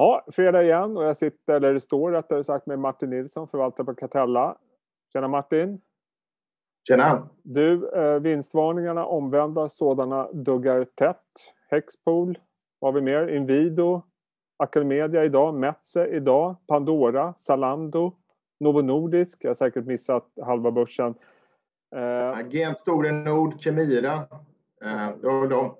Ja, fredag igen och jag sitter, eller det står rättare sagt, med Martin Nilsson, förvaltare på Catella. Tjena Martin! Tjena! Du, eh, vinstvarningarna omvända sådana duggar tätt. Hexpool, vad har vi mer? Inwido, Academedia idag, Metze idag, Pandora, Zalando, Novo Nordisk, jag har säkert missat halva börsen. Eh, Gent, Storenord, Kemira, eh, det var de.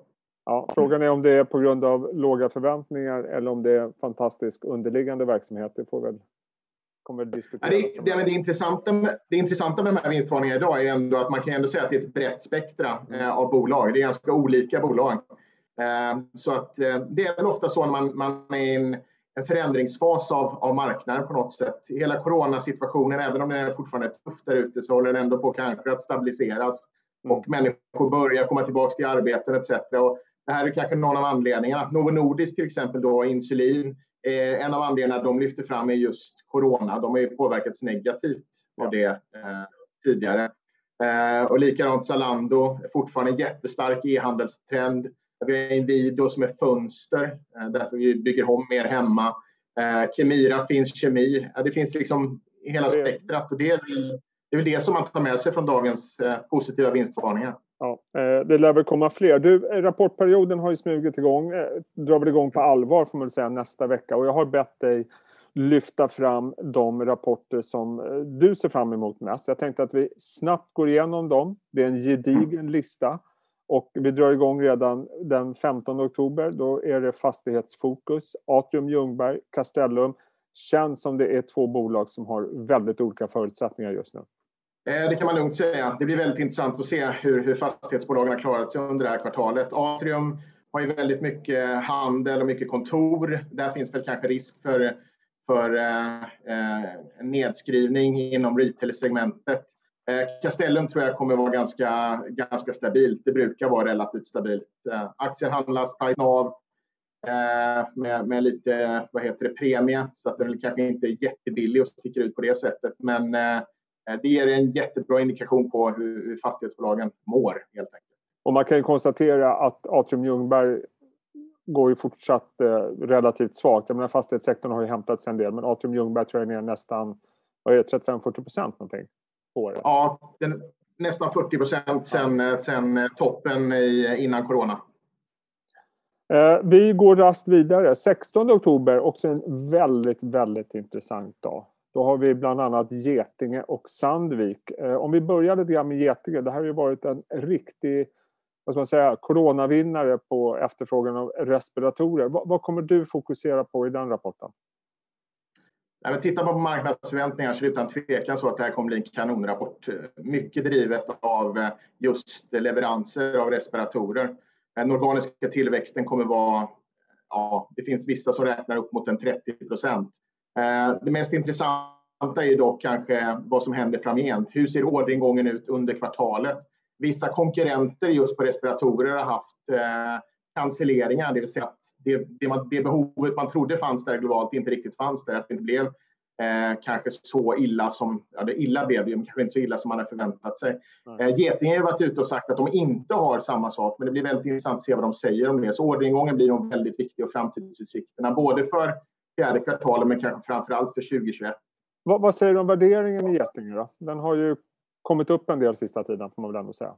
Ja, frågan är om det är på grund av låga förväntningar eller om det är fantastisk underliggande verksamhet. Det får väl kommer diskuteras. Ja, det, det, det, intressanta med, det intressanta med de här vinstvarningarna idag är ändå att man kan ändå säga att det är ett brett spektra eh, av bolag. Det är ganska olika bolag. Eh, så att eh, det är väl ofta så när man, man är i en, en förändringsfas av, av marknaden på något sätt. Hela coronasituationen, även om den är fortfarande är tuff där ute, så håller den ändå på kanske att stabiliseras mm. och människor börjar komma tillbaka till arbeten etc. Och det här är kanske någon av anledningarna. Novo Nordisk till exempel, då, insulin, eh, en av anledningarna de lyfter fram är just corona. De har ju påverkats negativt av det eh, tidigare. Eh, och likadant Zalando, fortfarande jättestark e-handelstrend. Vi har Inwido som är fönster, eh, därför vi bygger om mer hemma. Eh, Kemira finns kemi. Det finns liksom hela spektrat och det är, väl, det är väl det som man tar med sig från dagens eh, positiva vinstvarningar. Ja, eh, det lär väl komma fler. Du, eh, rapportperioden har ju smugit igång, eh, drar väl igång på allvar får man väl säga nästa vecka och jag har bett dig lyfta fram de rapporter som du ser fram emot mest. Jag tänkte att vi snabbt går igenom dem. Det är en gedigen lista och vi drar igång redan den 15 oktober. Då är det fastighetsfokus, Atrium Ljungberg, Castellum. Känns som det är två bolag som har väldigt olika förutsättningar just nu. Eh, det kan man lugnt säga. Det blir väldigt intressant att se hur, hur fastighetsbolagen har klarat sig under det här kvartalet. Atrium har ju väldigt mycket handel och mycket kontor. Där finns väl kanske risk för, för eh, eh nedskrivning inom retail-segmentet. Eh, Castellum tror jag kommer vara ganska, ganska stabilt. Det brukar vara relativt stabilt. Eh, aktier handlas price av eh, med, med lite vad heter det, premie så att den kanske inte är jättebillig och sticker ut på det sättet. Men Eh, det ger en jättebra indikation på hur fastighetsbolagen mår helt enkelt. Och man kan ju konstatera att Atrium Ljungberg går ju fortsatt eh, relativt svagt. Jag menar fastighetssektorn har ju hämtat sig en del men Atrium Ljungberg tror jag är ner nästan 35-40 procent någonting på året. Ja, den, nästan 40 procent sen, sen eh, toppen i, innan corona. Eh, vi går rast vidare. 16 oktober, också en väldigt, väldigt intressant dag. Då har vi bland annat Getinge och Sandvik. Eh, om vi börjar lite grann med Getinge. Det här har ju varit en riktig vad ska man säga, coronavinnare på efterfrågan av respiratorer. Vad, vad kommer du fokusera på i den rapporten? Nej, men tittar man på marknadsförväntningar så är det utan tvekan så att det här kommer bli en kanonrapport. Eh, mycket drivet av eh, just leveranser av respiratorer. Den organiska tillväxten kommer vara, ja, det finns vissa som räknar upp mot en 30 procent. Eh, det mest intressanta är dock kanske vad som händer framgent. Hur ser orderingången ut under kvartalet? Vissa konkurrenter just på respiratorer har haft eh, cancelleringar, det vill säga att det, det, man, det, behovet man trodde fanns där globalt inte riktigt fanns där. Att det inte blev eh, kanske så illa som, ja det illa blev det men kanske inte så illa som man hade förväntat sig. Eh, Getinge har varit ute och sagt att de inte har samma sak, men det blir väldigt intressant att se vad de säger om det. Så orderingången blir nog väldigt viktig och framtidsutsikterna, både för fjärde kvartalet men kanske framför allt för 2021. Vad, vad säger du om värderingen i Getinge då? Den har ju kommit upp en del sista tiden får man väl ändå säga.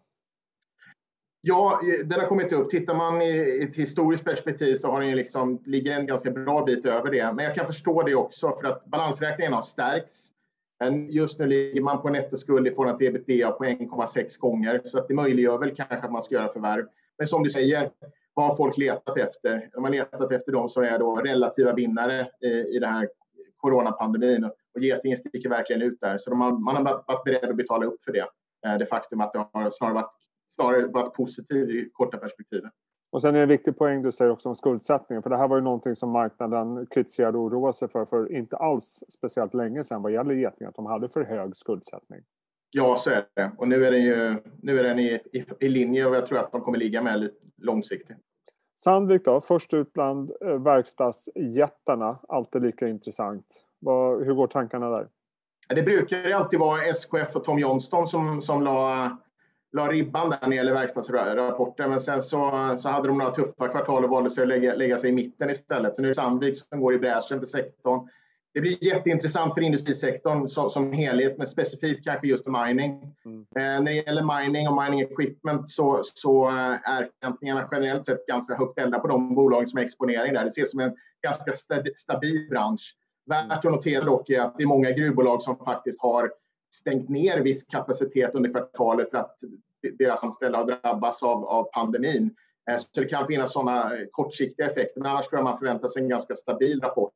Ja, den har kommit upp. Tittar man i ett historiskt perspektiv så har den liksom, ligger en ganska bra bit över det. Men jag kan förstå det också för att balansräkningen har stärkts. Just nu ligger man på en nettoskuld i förhållande till ebitda på 1,6 gånger så att det möjliggör väl kanske att man ska göra förvärv. Men som du säger, har folk letat efter? De har letat efter de som är då relativa vinnare i, i den här coronapandemin och Getinge sticker verkligen ut där. Så de har, man har varit beredd att betala upp för det. Eh, det faktum att det har snarare varit, snarare varit positivt i korta perspektivet. Och sen är det en viktig poäng du säger också om skuldsättningen. För det här var ju någonting som marknaden kritiserade och oroade sig för för inte alls speciellt länge sedan vad gäller Getinge, att de hade för hög skuldsättning. Ja, så är det. Och nu är den ju nu är den i, i, i linje och jag tror att de kommer ligga med lite långsiktigt. Sandvik då, först ut bland eh, verkstadsjättarna, alltid lika intressant. Vad, hur går tankarna där? Det brukar alltid vara SKF och Tom Johnston som, som la la ribban där när det gäller verkstadsrapporten. Men sen så, så hade de några tuffa kvartal och valde sig att lägga, lägga sig i mitten istället. Så nu är det Sandvik som går i bräschen för sektorn. Det blir jätteintressant för industrisektorn som, som helhet, men specifikt kanske just mining. Mm. Eh, när det gäller mining och mining equipment så, så är förväntningarna generellt sett ganska högt ställda på de bolag som är exponering där. Det ses som en ganska stabil bransch. Värt att notera dock är att det är många gruvbolag som faktiskt har stängt ner viss kapacitet under kvartalet för att deras anställda har drabbats av, av pandemin. Eh, så det kan finnas sådana kortsiktiga effekter, men annars tror jag man förväntar sig en ganska stabil rapport.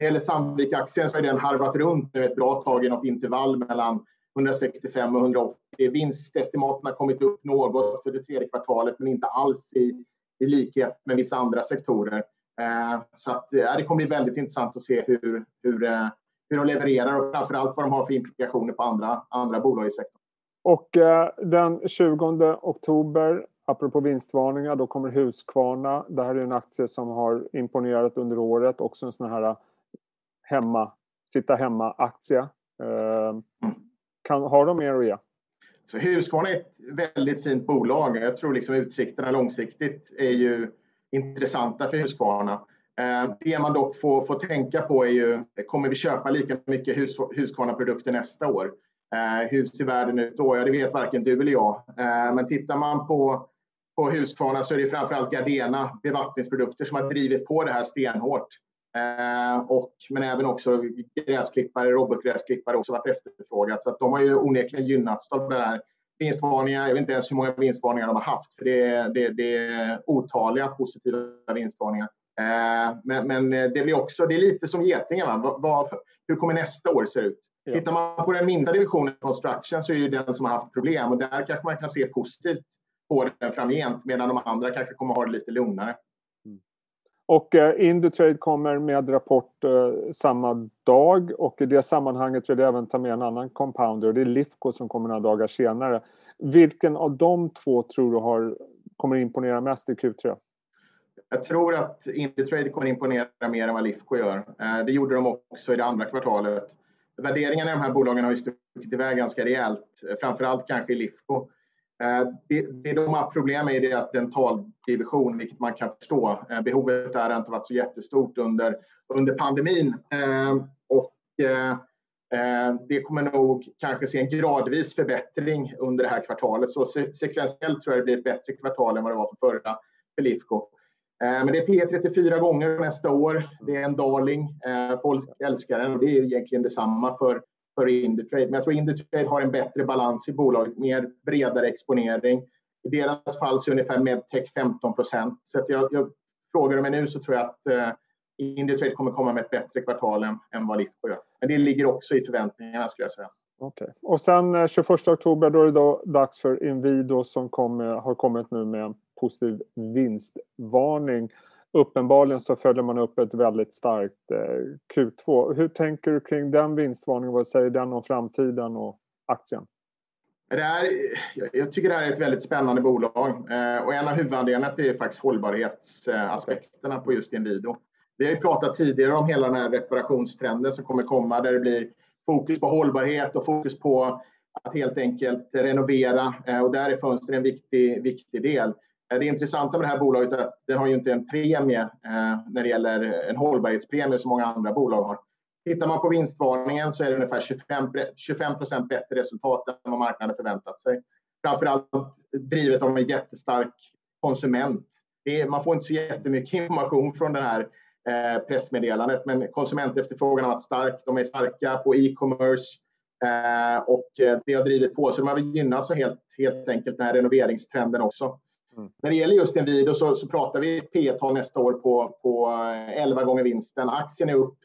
När det gäller Sandvik-aktien så har den harvat runt nu ett bra tag i något intervall mellan 165 och 180. Vinstestimaten har kommit upp något för det tredje kvartalet, men inte alls i, i likhet med vissa andra sektorer. Eh, så att, eh, det kommer bli väldigt intressant att se hur, hur, eh, hur de levererar och framför allt vad de har för implikationer på andra, andra bolag i sektorn. Och eh, den 20 oktober, apropå vinstvarningar, då kommer Husqvarna. Det här är en aktie som har imponerat under året. Också en sån här eh, hemma, sitta hemma-aktie. Eh, kan, har de mer att ge? Så Husqvarna är ett väldigt fint bolag. Jag tror liksom utsikterna långsiktigt är ju intressanta för Husqvarna. Eh, det man dock får, får tänka på är ju, kommer vi köpa lika mycket hus, Husqvarna-produkter nästa år? Eh, hur ser världen ut då? Ja, det vet varken du eller jag. Men tittar man på, på Husqvarna så är det framförallt Gardena bevattningsprodukter som har drivit på det här stenhårt. Och, men även också gräsklippare, robotgräsklippare också varit efterfrågat. Så att de har ju onekligen gynnats av det här vinstvarningar. Jag vet inte ens hur många vinstvarningar de har haft. För det, det, det är otaliga positiva vinstvarningar. Eh, men, men, det blir också, det är lite som getingarna. Vad, vad, hur kommer nästa år se ut? Ja. Tittar man på den minsta divisionen, construction, så är det den som har haft problem. Och där kanske man kan se positivt på den framgent. Medan de andra kanske kommer ha det lite lugnare. Och eh, Indutrade kommer med rapport eh, samma dag och i det sammanhanget vill jag även ta med en annan compounder och det är Lifco som kommer några dagar senare. Vilken av de två tror du har, kommer imponera mest i Q3? Jag tror att Indutrade kommer imponera mer än vad Lifco gör. Eh, det gjorde de också i det andra kvartalet. Värderingarna i de här bolagen har ju stuckit iväg ganska rejält, eh, framförallt kanske i Lifco. Eh, det, det de har haft problem med är deras dentaldivision, vilket man kan förstå. Eh, behovet där har inte varit så jättestort under, under pandemin. Eh, och det kommer nog kanske se en gradvis förbättring under det här kvartalet. Så sekventiellt tror jag det blir ett bättre kvartal än vad det var för förra för Lifco. Men det är P34 gånger nästa år. Det är en darling. Folk älskar den och det är egentligen detsamma för, för Indutrade. Men jag tror Indutrade har en bättre balans i bolaget, mer bredare exponering. I deras fall så är ungefär medtech 15 procent. Så att jag, jag frågar mig nu så tror jag att eh, Indutrade kommer komma med ett bättre kvartal än, än vad Lifco gör. Men det ligger också i förväntningarna skulle jag säga. Okay. Och sen eh, 21 oktober då är det då dags för Inwido som kom, har kommit nu med en positiv vinstvarning. Uppenbarligen så följer man upp ett väldigt starkt eh, Q2. Hur tänker du kring den vinstvarningen? Vad säger den om framtiden och aktien? Det här, jag tycker det här är ett väldigt spännande bolag eh, och en av huvudanledningarna är faktiskt hållbarhetsaspekterna på just Inwido. Vi har ju pratat tidigare om hela den här reparationstrenden som kommer komma där det blir fokus på hållbarhet och fokus på att helt enkelt renovera eh, och där är fönster en viktig, viktig del. Det intressanta med det här bolaget är att det har ju inte en premie eh, när det gäller en hållbarhetspremie som många andra bolag har. Tittar man på vinstvarningen så är det ungefär 25 procent bättre resultat än vad marknaden förväntat sig. Framförallt drivet av en jättestark konsument. Är, man får inte så jättemycket information från det här eh, pressmeddelandet, men konsumentefterfrågan har varit stark. De är starka på e-commerce eh, och eh, det har drivit på. Så de har gynnats helt, helt enkelt den här renoveringstrenden också. Mm. När det gäller just Inwido video så, så pratar vi P tal nästa år på, på eh, 11 gånger vinsten. Aktien är upp.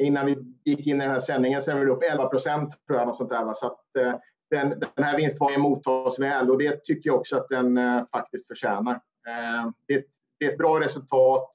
Innan vi gick in i den här sändningen så är den upp 11 procent tror jag. Något sånt där, va? Så att, eh, den, den här vinstvarningen mottas väl och det tycker jag också att den eh, faktiskt förtjänar. Eh, det, är ett, det är ett bra resultat,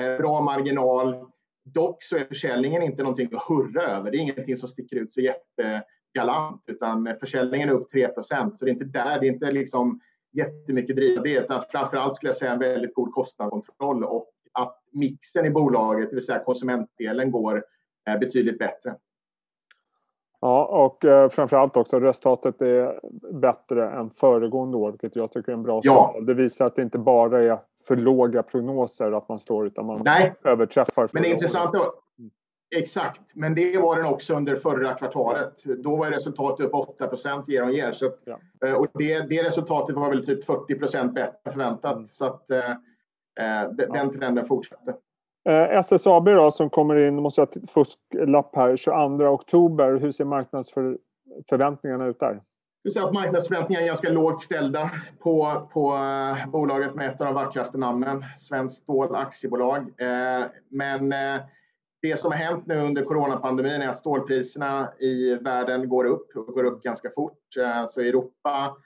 eh, bra marginal. Dock så är försäljningen inte någonting att hurra över. Det är ingenting som sticker ut så jättegalant utan eh, försäljningen är upp 3 procent. Så det är inte där, det är inte liksom jättemycket driva det, utan framförallt skulle jag säga en väldigt god kostnadskontroll och att mixen i bolaget, det vill säga konsumentdelen, går eh, betydligt bättre. Ja, och eh, framförallt också resultatet är bättre än föregående år, vilket jag tycker är en bra ja. signal. Det visar att det inte bara är för låga prognoser att man står, utan man Nej. överträffar. Men det är intressant att, Exakt, men det var den också under förra kvartalet. Då var resultatet upp 8 procent year on year. Så, ja. Eh, och det, det, resultatet var väl typ 40 procent bättre än förväntat. Mm. Så att, eh, eh den ja. trenden fortsätter. Eh, SSAB då, som kommer in, måste jag ha fusklapp här, 22 oktober. Hur ser marknadsförväntningarna ut där? Du ser att marknadsförväntningarna är ganska lågt ställda på, på uh, bolaget med ett av de vackraste namnen, Svenskt Stål Aktiebolag. Uh, men det som har hänt nu under coronapandemin är att stålpriserna i världen går upp och går upp ganska fort. Eh, så i Europa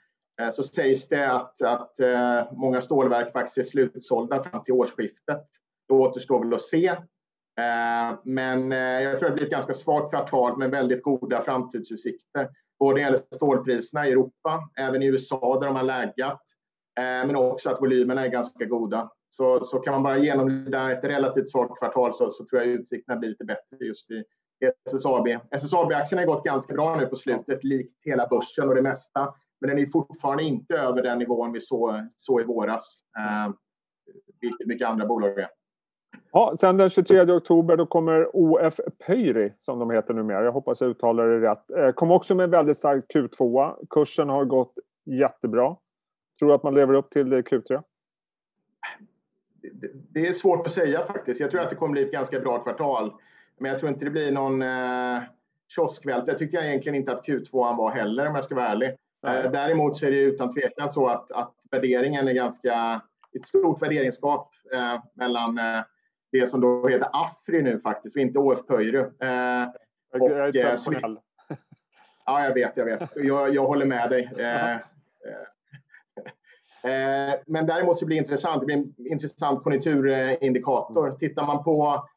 eh, så sägs det att, att eh, många stålverk faktiskt är slutsålda fram till årsskiftet. Det återstår väl att se. Men jag tror det blir ett ganska svagt kvartal med väldigt goda framtidsutsikter. Både gäller stålpriserna i Europa, även i USA där de har läggat. Men också att volymerna är ganska goda. Så, så kan man bara genomlida ett relativt svagt kvartal så, så tror jag utsikterna blir lite bättre just i SSAB. SSAB-aktien har gått ganska bra nu på slutet, likt hela börsen och det mesta. Men den är fortfarande inte över den nivån vi såg, såg i våras, eh, vilket mycket andra bolag är. Ja, sen den 23 oktober då kommer OF Pöyry, som de heter numera. Jag hoppas jag uttalar det rätt. Eh, kom också med väldigt stark Q2. Kursen har gått jättebra. Tror du att man lever upp till Q3? Det är svårt att säga faktiskt. Jag tror att det kommer bli ett ganska bra kvartal. Men jag tror inte det blir någon eh, kioskvält. Jag tycker egentligen inte att Q2 var heller om jag ska vara ärlig. Eh, däremot så är det utan tvekan så att, att värderingen är ganska... Ett stort värderingsgap eh, mellan eh, det som då heter Afri nu faktiskt och inte OF Pöyry. Eh, och, jag är så, eh, Ja, jag vet, jag vet. Jag, jag håller med dig. Eh, eh, eh, men däremot så blir det intressant. Det blir en intressant konjunkturindikator. Tittar man på,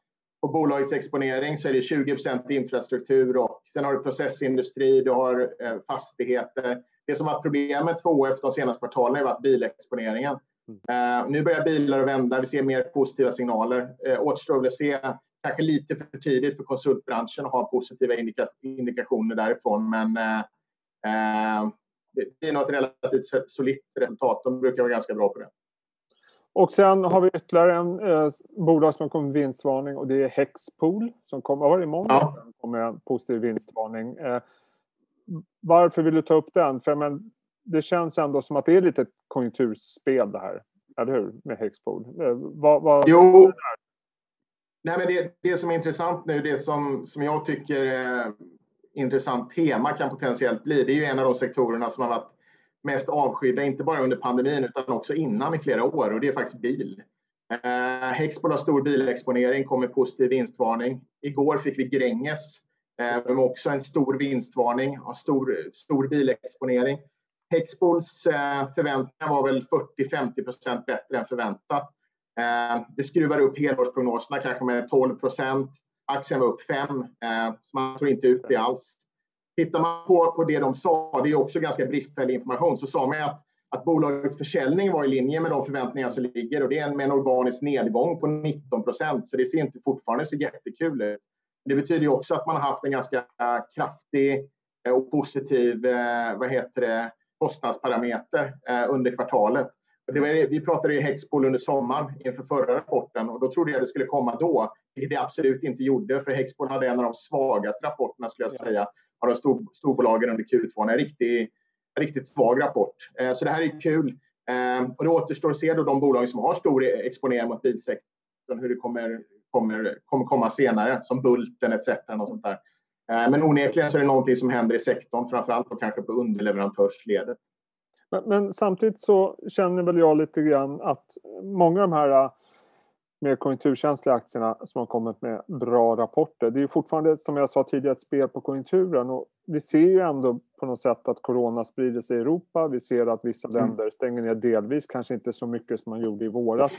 på bolagets exponering så är det 20% infrastruktur och sen har du processindustri, du har eh, fastigheter. Det som varit problemet för OF de senaste kvartalen har varit bilexponeringen. Uh, nu börjar bilar att vända. Vi ser mer positiva signaler. Återstår att se kanske lite för tidigt för konsultbranschen att ha positiva indika indikationer därifrån. Men det är något relativt solitt resultat. De brukar vara ganska bra på det. Och sen har vi ytterligare en eh, bolag som kommit med vinstvarning och det är Hexpool som kom, var det imorgon? Ja. kom med en positiv vinstvarning. Eh, varför vill du ta upp den? För men, det känns ändå som att det är lite ett konjunkturspel det här. Eller hur? Med Hexpol. Eh, vad, vad, jo. Nej, men det, det som är intressant nu, det som, som jag tycker intressant tema kan potentiellt bli, det är ju en av de sektorerna som har varit mest avskydda, inte bara under pandemin utan också innan i flera år och det är faktiskt bil. Eh, Hexpol har stor bilexponering, kommer positiv vinstvarning. Igår fick vi Gränges eh, med också en stor vinstvarning, har stor, stor bilexponering. Hexpols eh, förväntningar var väl 40-50 procent bättre än förväntat. Eh, det skruvar upp helårsprognoserna kanske med 12 procent. Aktien var upp 5, eh, så man tror inte ut det alls. Tittar man på, på det de sa, det är också ganska bristfällig information, så sa man att, att bolagets försäljning var i linje med de förväntningar som ligger och det är med en organisk nedgång på 19 procent, så det ser inte fortfarande så jättekul ut. Det betyder också att man har haft en ganska eh, kraftig eh, och positiv, eh, vad heter det, kostnadsparameter eh, under kvartalet. Var, vi pratade ju Hexpol under sommaren inför förra rapporten och då trodde jag det skulle komma då, vilket det absolut inte gjorde för Hexpol hade en av de svagaste rapporterna skulle jag säga av de stor, storbolagen under Q2. En riktigt, riktigt svag rapport. Eh, så det här är kul. Eh, och det återstår att se då de bolag som har stor exponering mot bilsektorn, hur det kommer, kommer, kommer komma senare, som Bulten etc. Och sånt där. Eh, men onekligen så är det någonting som händer i sektorn, framförallt och kanske på underleverantörsledet. Men, men, samtidigt så känner väl jag lite grann att många av de här äh, mer konjunkturkänsliga aktierna som har kommit med bra rapporter. Det är fortfarande som jag sa tidigare ett spel på konjunkturen och vi ser ju ändå på något sätt att corona sprider sig i Europa. Vi ser att vissa mm. länder stänger ner delvis, kanske inte så mycket som man gjorde i våras.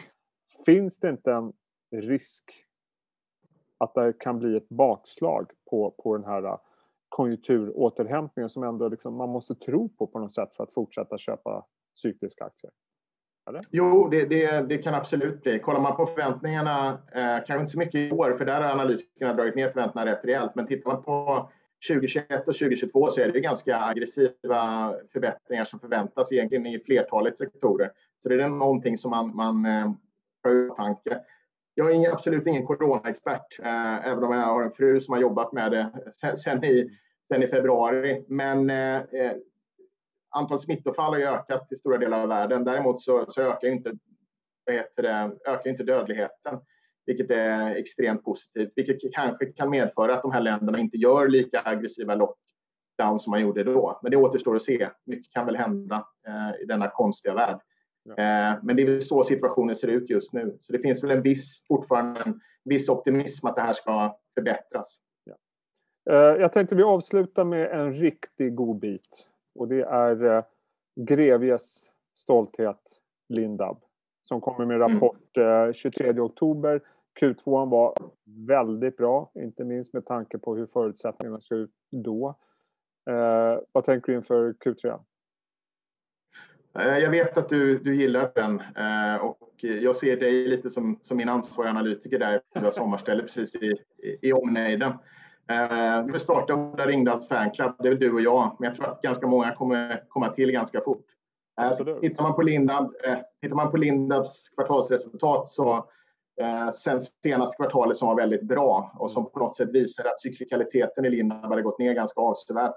Finns det inte en risk att det kan bli ett bakslag på, på den här äh, konjunkturåterhämtningen som ändå liksom man måste tro på på något sätt för att fortsätta köpa cykliska aktier? Eller? Jo, det, det, det, kan absolut bli. Kollar man på förväntningarna, eh, kanske inte så mycket i år, för där har analytikerna dragit ner förväntningarna rätt rejält, men tittar man på 2021 och 2022 så är det ganska aggressiva förbättringar som förväntas egentligen i flertalet sektorer. Så det är någonting som man, man eh, har i åtanke. Jag är absolut ingen coronaexpert, eh, även om jag har en fru som har jobbat med det sen, i, sen i februari. Men eh, eh, antalet smittofall har ju ökat i stora delar av världen. Däremot så, så ökar, inte, det, ökar inte dödligheten, vilket är extremt positivt. Vilket kanske kan medföra att de här länderna inte gör lika aggressiva lockdown som man gjorde då. Men det återstår att se. Mycket kan väl hända eh, i denna konstiga värld. Ja. Eh, men det är väl så situationen ser ut just nu. Så det finns väl en viss, fortfarande en viss optimism att det här ska förbättras. Ja. Eh, jag tänkte vi avslutar med en riktig god bit. Och det är eh, Grevies stolthet Lindab som kommer med mm. rapport mm. 23 oktober. Q2 var väldigt bra, inte minst med tanke på hur förutsättningarna såg ut då. Vad tänker du inför Q3? Eh, jag vet att du, du gillar den eh, och jag ser dig lite som, som min ansvariga analytiker där. Du har sommarställe precis i, i, omnejden. Eh, vi vill starta Ola Ringdals fanclub, det är väl du och jag, men jag tror att ganska många kommer komma till ganska fort. Tittar man på Lindab, tittar man på Lindabs kvartalsresultat så sen senaste kvartalet som var väldigt bra och som på något sätt visar att cyklikaliteten i Lindab hade gått ner ganska avsevärt.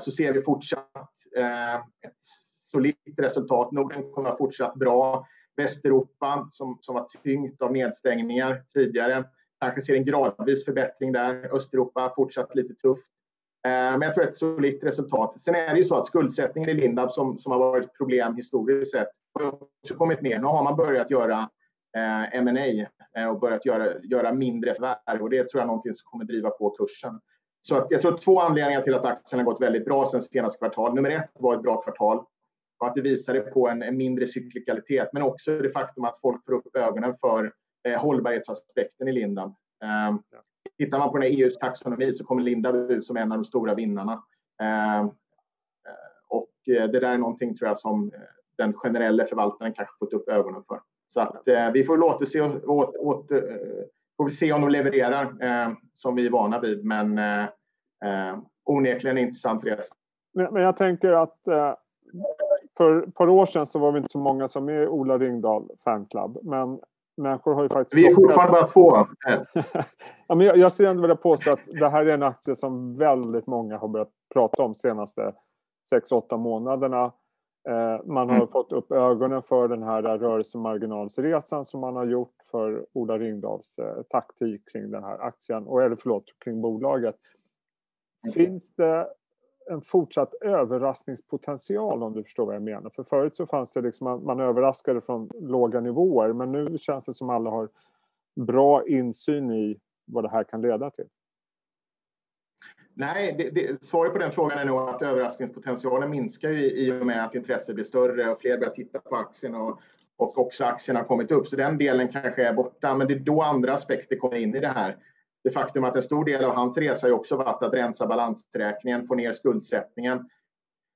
Så ser vi fortsatt ett solitt resultat. Norden kommer fortsatt bra. Västeuropa som, som var tyngt av nedstängningar tidigare kanske ser en gradvis förbättring där. Östeuropa fortsatt lite tufft. Eh, men jag tror ett solitt resultat. Sen är det ju så att skuldsättningen i Lindab som, som har varit ett problem historiskt sett har också kommit ner. Nu har man börjat göra eh, M&A eh, och börjat göra, göra mindre förvärv och det tror jag är någonting som kommer driva på kursen. Så att jag tror två anledningar till att aktien har gått väldigt bra sen senaste kvartal. Nummer ett var ett bra kvartal och att det visade på en, en mindre cyklikalitet, men också det faktum att folk får upp ögonen för eh, hållbarhetsaspekten i Lindab. Eh, tittar man på den EUs taxonomi så kommer Lindab ut som en av de stora vinnarna. Ehm, eh, och det där är någonting tror jag som eh, den generella förvaltaren kanske fått upp ögonen för. Så att eh, vi får låta se åt, åt, eh, får vi se om de levererar ehm, som vi är vana vid, men onekligen en intressant resa. Men, men jag tänker att för ett par år sedan så var vi inte så många som är Ola Ringdahl fanclub. Men människor har ju faktiskt... Vi är fortfarande bara två. ja, men jag, jag skulle ändå vilja påstå att det här är en aktie som väldigt många har börjat prata om de senaste 6-8 månaderna. Eh, man har mm. fått upp ögonen för den här rörelsemarginalsresan som man har gjort för Ola Ringdahls eh, taktik kring den här aktien, och, eller förlåt, kring bolaget. Mm. Finns det en fortsatt överraskningspotential om du förstår vad jag menar. För förut så fanns det liksom, man, man överraskade från låga nivåer men nu känns det som alla har bra insyn i vad det här kan leda till. Nej, det, det, svaret på den frågan är nog att överraskningspotentialen minskar ju i och med att intresset blir större och fler börjar titta på aktien och, och också aktien har kommit upp. Så den delen kanske är borta, men det är då andra aspekter kommer in i det här det faktum att en stor del av hans resa har också varit att rensa balansräkningen, få ner skuldsättningen.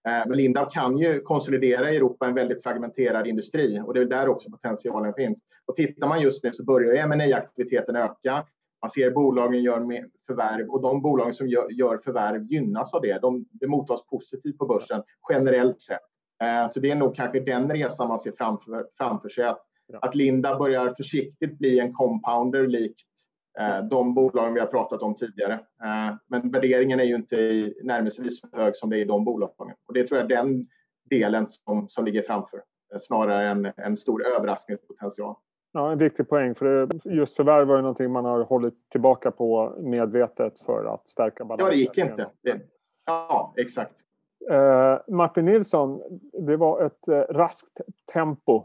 Eh, men Lindab kan ju konsolidera i Europa en väldigt fragmenterad industri och det är där också potentialen finns. Och tittar man just nu så börjar ma aktiviteten öka. Man ser bolagen gör förvärv och de bolagen som gör förvärv gynnas av det. De, det mottas positivt på börsen generellt sett. Eh, så det är nog kanske den resan man ser framför, framför sig. Att, att Linda börjar försiktigt bli en compounder likt de bolagen vi har pratat om tidigare. Eh, men värderingen är ju inte närmelsevis så hög som det är i de bolagen. Och det tror jag är den delen som, som ligger framför eh, snarare än en stor överraskningspotential. Ja, en viktig poäng. För just förvärv var ju någonting man har hållit tillbaka på medvetet för att stärka balansen. Ja, det gick inte. Det, ja, exakt. Uh, Martin Nilsson, det var ett uh, raskt tempo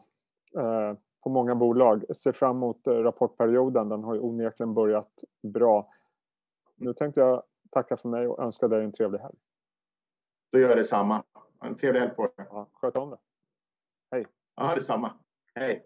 uh, på många bolag. Ser fram emot eh, rapportperioden. Den har ju onekligen börjat bra. Nu tänkte jag tacka för mig och önska dig en trevlig helg. Då gör jag detsamma. En trevlig helg på dig. Ja, sköt om det. Hej. Ja, detsamma. Hej.